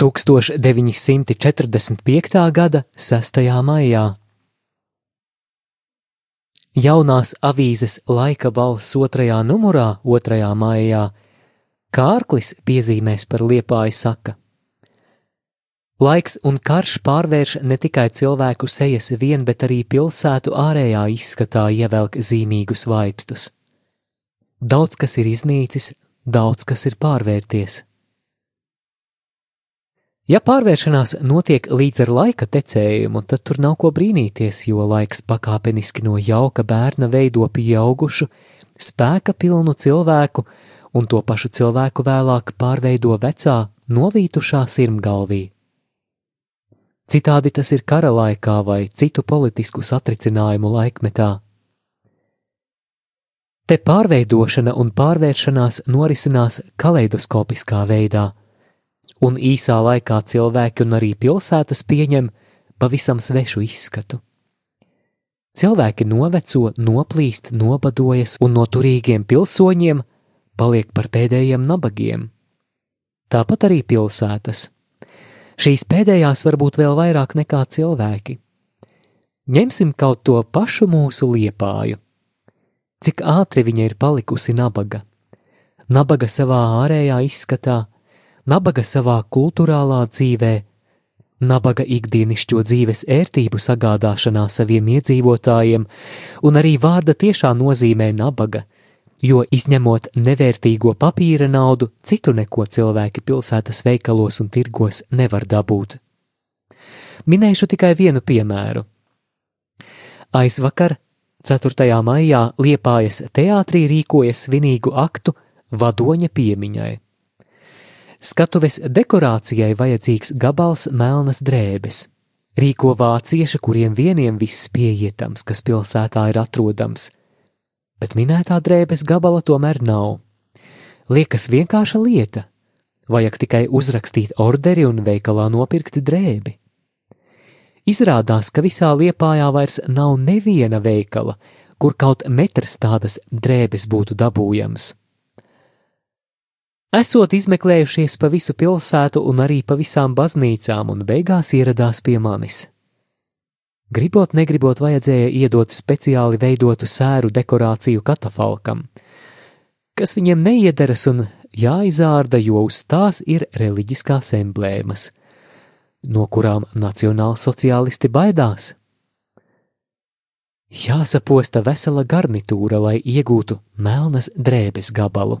1945. gada 6. maijā. Jaunās avīzes laika balss otrajā numurā, 2. maijā, Kārklis piezīmēs par liepāju saka. Laiks un karš pārvērš ne tikai cilvēku sejas vien, bet arī pilsētu ārējā izskatā ievelk zīmīgus vaipstus. Daudz kas ir iznīcis, daudz kas ir pārvērties. Ja pārvēršanās notiek līdz ar laika tecējumu, tad tur nav ko brīnīties, jo laiks pakāpeniski no jauka bērna veido pieaugušu, spēka pilnu cilvēku, un to pašu cilvēku vēlāk pārveido vecā, novītušā sirmgalvī. Citādi tas ir kara laikā vai citu politisku satricinājumu laikmetā. Te pārveidošana un pārvēršanās norisinās kaleidoskopiskā veidā un īsā laikā cilvēki un arī pilsētas pieņem pavisam svešu izskatu. Cilvēki noveco, noplīst, nobadojas un no turīgiem pilsoņiem paliek par pēdējiem nabagiem. Tāpat arī pilsētas. Šīs pēdējās varbūt vēl vairāk nekā cilvēki. Ņemsim kaut to pašu mūsu liepāju. Cik ātri viņa ir palikusi nabaga. Nabaga savā ārējā izskatā, nabaga savā kultūrālā dzīvē, nabaga ikdienišķo dzīves ērtību sagādāšanā saviem iedzīvotājiem, un arī vārda tiešā nozīmē nabaga, jo izņemot nevērtīgo papīra naudu, citu neko cilvēki pilsētas veikalos un tirgos nevar dabūt. Minēšu tikai vienu piemēru. Aizvakar, 4. maijā, Liepājas teātrī rīkoja svinīgu aktu vadoņa piemiņai. Skatuves dekorācijai vajadzīgs gabals melnas drēbes. Rīko vācieši, kuriem vieniem viss pieejams, kas pilsētā ir atrodams, bet minētā drēbes gabala tomēr nav. Liekas vienkārša lieta, vajag tikai uzrakstīt orderi un veikalā nopirkt drēbi. Izrādās, ka visā liepājā vairs nav neviena veikala, kur kaut metrs tādas drēbes būtu dabūjams. Esot izmeklējušies pa visu pilsētu un arī pa visām baznīcām, un beigās ieradās pie manis. Gribot, negribot, vajadzēja iedot speciāli veidotu sēru dekorāciju katafalkam, kas viņiem neiederas un jāizārda, jo uz tās ir reliģiskās emblēmas, no kurām nacionālsociālisti baidās. Jāsaposta vesela garnitūra, lai iegūtu melnas drēbes gabalu.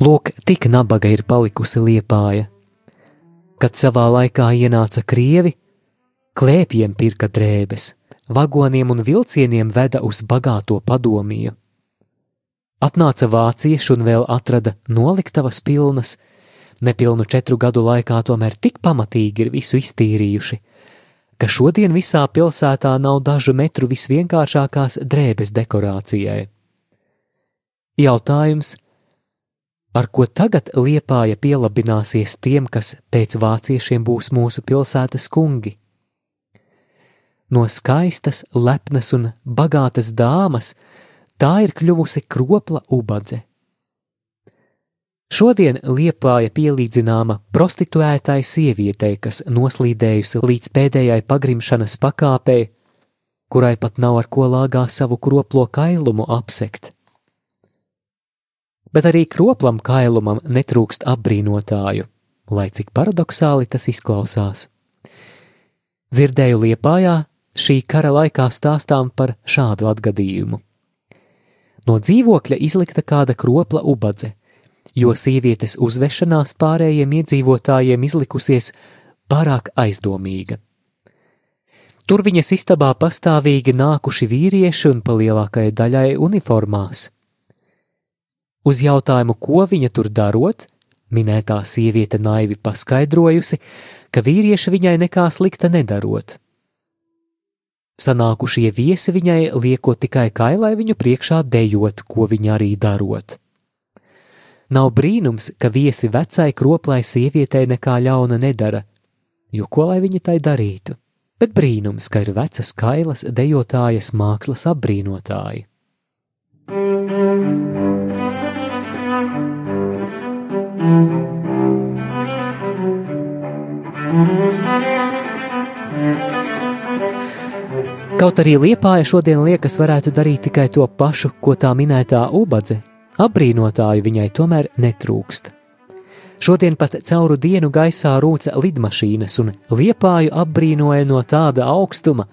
Lūk, tik nabaga ir palikusi liepāja. Kad savā laikā ienāca krievi, klēpiem pirka drēbes, vagoniem un vilcieniem veda uz bagāto padomiju. Atnāca vācieši un vēl atrada noliktavas pilnas, nepilnu četru gadu laikā tomēr tik pamatīgi ir visu iztīrījuši, ka šodien visā pilsētā nav dažu metru visvienkāršākās drēbes dekorācijai. Jautājums, ar ko tagad liepāja pielabināsies tiem, kas pēc vāciešiem būs mūsu pilsētas kungi? No skaistas, lepnas un bagātas dāmas tā ir kļuvusi kropla ubadze. Šodien liepāja pielīdzināma prostituētai sievietei, kas noslīdējusi līdz pēdējai pagrimšanas pakāpei, kurai pat nav ar ko lāgā savu kroplo kailumu apsekt. Bet arī kroplam kailumam netrūkst apbrīnotāju, lai cik paradoxāli tas izklausās. Dzirdēju Liepājā šī kara laikā stāstām par šādu atgadījumu. No dzīvokļa izlikta kāda kropla ubadze, jo sievietes uzvešanās pārējiem iedzīvotājiem izlikusies pārāk aizdomīga. Tur viņas istabā pastāvīgi nākuši vīrieši un pa lielākajai daļai uniformās. Uz jautājumu, ko viņa tur darot, minētā sieviete naivi paskaidrojusi, ka vīrieši viņai nekā slikta nedarot. Sanākušie viesi viņai lieko tikai kailai viņu priekšā dejot, ko viņa arī darot. Nav brīnums, ka viesi vecai kroplai sievietei nekā ļauna nedara, jo ko lai viņa tai darītu? Bet brīnums, ka ir vecas kailas dejotājas mākslas apbrīnotāji. Kaut arī liepāja šodien liekas varētu darīt tikai to pašu, ko tā minētā ubadze, Apbrīnotāju viņai tomēr netrūkst. Šodien pat cauru dienu gaisā rūca lidmašīnas, un liepāju apbrīnoja no tāda augstuma,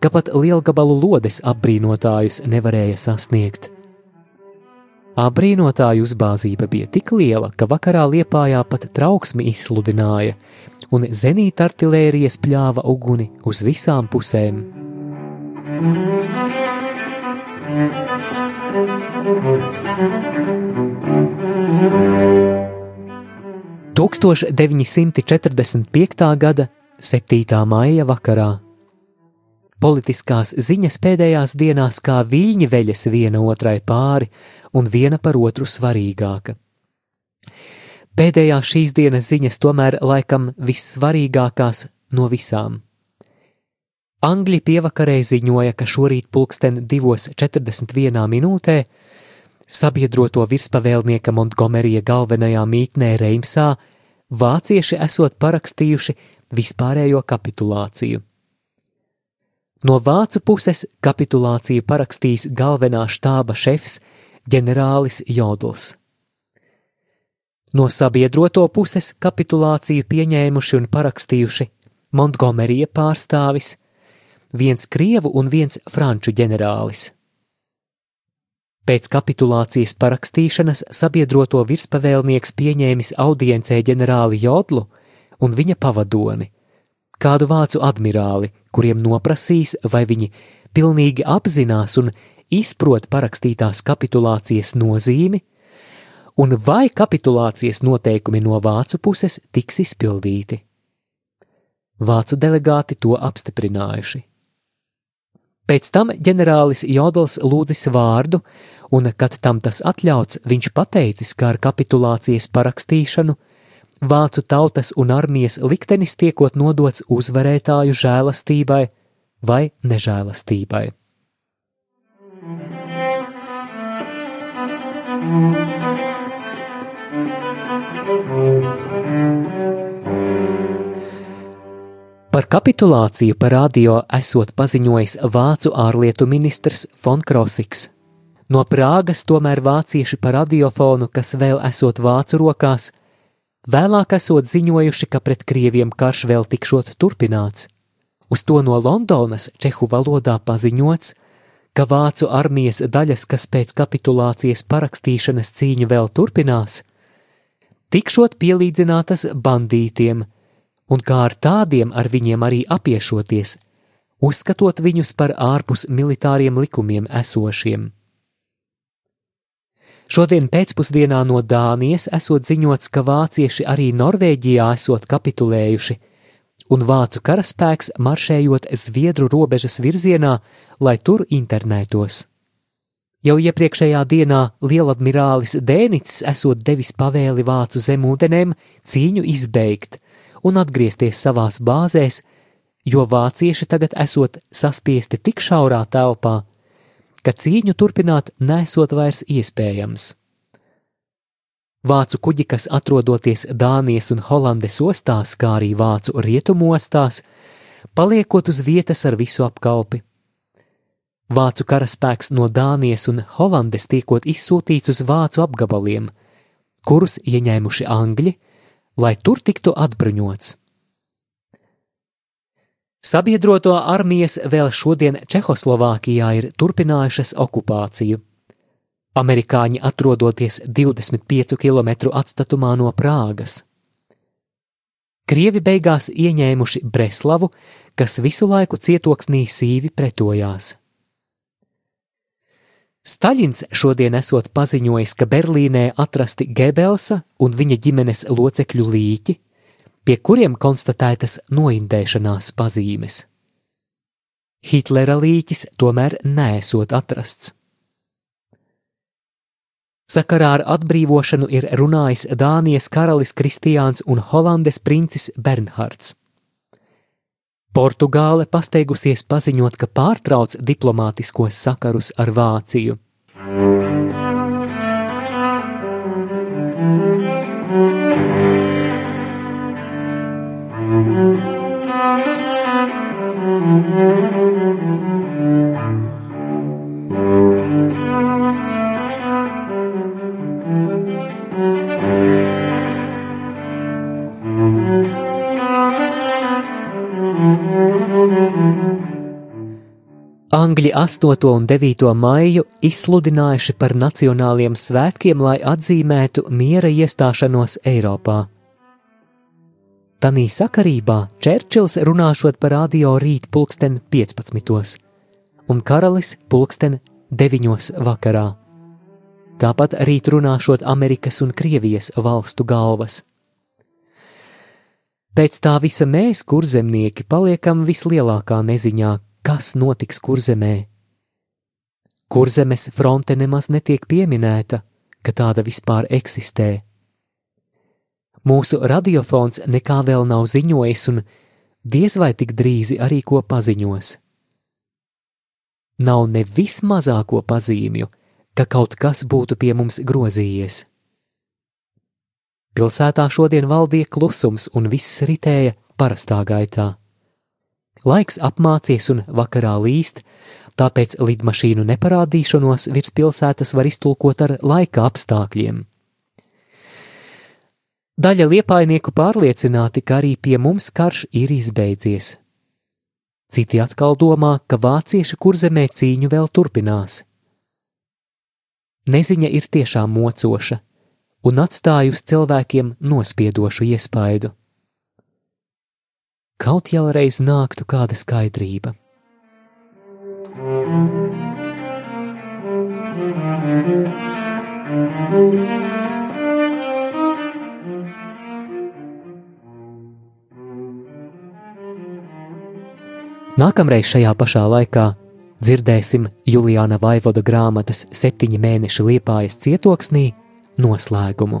ka pat lielgabalu lodes apbrīnotājus nevarēja sasniegt. Apbrīnotāju uzbāzība bija tik liela, ka vakarā liepājā pat trauksmi izsludināja, un zenīta artilērijas pļāva uguni uz visām pusēm. Thank you. 1945. gada 7. maija vakarā. Politiskās ziņas pēdējās dienās kā viļņi veļas viena otrai pāri un viena par otru svarīgāka. Pēdējās šīs dienas ziņas tomēr laikam vissvarīgākās no visām. Angļi pievakarē ziņoja, ka šorīt pulksten 2.41 minūtē sabiedroto virspavēlnieka Montgomerija galvenajā mītnē Reimsā vācieši esot parakstījuši vispārējo kapitulāciju. No vācu puses kapitulāciju parakstīs galvenā štāba šefs ģenerālis Jodls. No sabiedroto puses kapitulāciju pieņēmuši un parakstījuši Montgomerija pārstāvis, viens krievu un viens franču ģenerālis. Pēc kapitulācijas parakstīšanas sabiedroto virspavēlnieks pieņēmis audiencē ģenerāli Jodlu un viņa pavadoni, kādu vācu admirāli, kuriem noprasīs, vai viņi pilnīgi apzinās un izprot parakstītās kapitulācijas nozīmi, un vai kapitulācijas noteikumi no vācu puses tiks izpildīti. Vācu delegāti to apstiprinājuši. Pēc tam ģenerālis Jodls lūdzis vārdu, un, kad tam tas atļauts, viņš pateicis, ka ar kapitulācijas parakstīšanu vācu tautas un armijas liktenis tiekot nodots uzvarētāju žēlastībai vai nežēlastībai. Thank Par kapitulāciju par radio esot paziņojis vācu ārlietu ministrs Fonkrosiks. No Prāgas tomēr vācieši par radiofonu, kas vēl esot vācu rokās, vēlāk esot ziņojuši, ka pret krieviem karš vēl tikšot turpināts. Uz to no Londonas čehu valodā paziņots, ka vācu armijas daļas, kas pēc kapitulācijas parakstīšanas cīņu vēl turpinās, tikšot pielīdzinātas bandītiem – un kā ar tādiem ar viņiem arī apiešoties, uzskatot viņus par ārpus militāriem likumiem esošiem. Šodien pēcpusdienā no Dānijas esot ziņots, ka vācieši arī Norvēģijā esot kapitulējuši, un vācu karaspēks maršējot Zviedru robežas virzienā, lai tur internētos. Jau iepriekšējā dienā lieladmirālis Dēnits esot devis pavēli vācu zemūdenēm cīņu izbeigt – un atgriezties savās bāzēs, jo vācieši tagad esot saspiesti tik šaurā telpā, ka cīņu turpināt nesot vairs iespējams. Vācu kuģi, kas atrodoties Dānijas un Holandes ostās, kā arī vācu rietumostās, paliekot uz vietas ar visu apkalpi. vācu karaspēks no Dānijas un Holandes tiekot izsūtīts uz vācu apgabaliem, kurus ieņēmuši angļi, lai tur tiktu atbruņots. Sabiedroto armijas vēl šodien Čehoslovākijā ir turpinājušas okupāciju. Amerikāņi atrodoties 25 km atstatumā no Prāgas. Krievi beigās ieņēmuši Breslavu, kas visu laiku cietoksnī sīvi pretojās. Staļins šodien esot paziņojis, ka Berlīnē atrasti Gebelsa un viņa ģimenes locekļu līķi, pie kuriem konstatētas noindēšanās pazīmes. Hitlera līķis tomēr nesot atrasts. Sakarā ar atbrīvošanu ir runājis Dānijas karalis Kristiāns un Holandes princis Bernhards. Portugāle pasteigusies paziņot, ka pārtrauc diplomātiskos sakarus ar Vāciju. Angļi 8. un 9. maiju izsludinājuši par nacionāliem svētkiem, lai atzīmētu miera iestāšanos Eiropā. Tanī sakarībā Čērčils runāšot par radio rīt pulksten 15. un karalis pulksten 9. vakarā. Tāpat rīt runāšot Amerikas un Krievijas valstu galvas. Pēc tā visa mēs, kurzemnieki, paliekam vislielākā neziņā, kas notiks kurzemē. Kurzemes fronte nemaz netiek pieminēta, ka tāda vispār eksistē. Mūsu radiofons nekā vēl nav ziņojis, un diez vai tik drīzi arī ko paziņos. Nav ne vismazāko pazīmju, ka kaut kas būtu pie mums grozījies. Pilsētā šodien valdīja klusums, un viss ritēja parastā gaitā. Laiks apmācies un vakarā līst, tāpēc lidmašīnu neparādīšanos virs pilsētas var iztulkot ar laika apstākļiem. Daļa liepainieku pārliecināti, ka arī pie mums karš ir izbeidzies. Citi atkal domā, ka vācieši kurzemē cīņu vēl turpinās. Neziņa ir tiešām mocoša un atstājusi cilvēkiem nospiedošu iespaidu kaut jau reiz nāktu kāda skaidrība. Nākamreiz šajā pašā laikā dzirdēsim Juliāna Vaivoda grāmatas septiņi mēneši liepājas cietoksnī noslēgumu.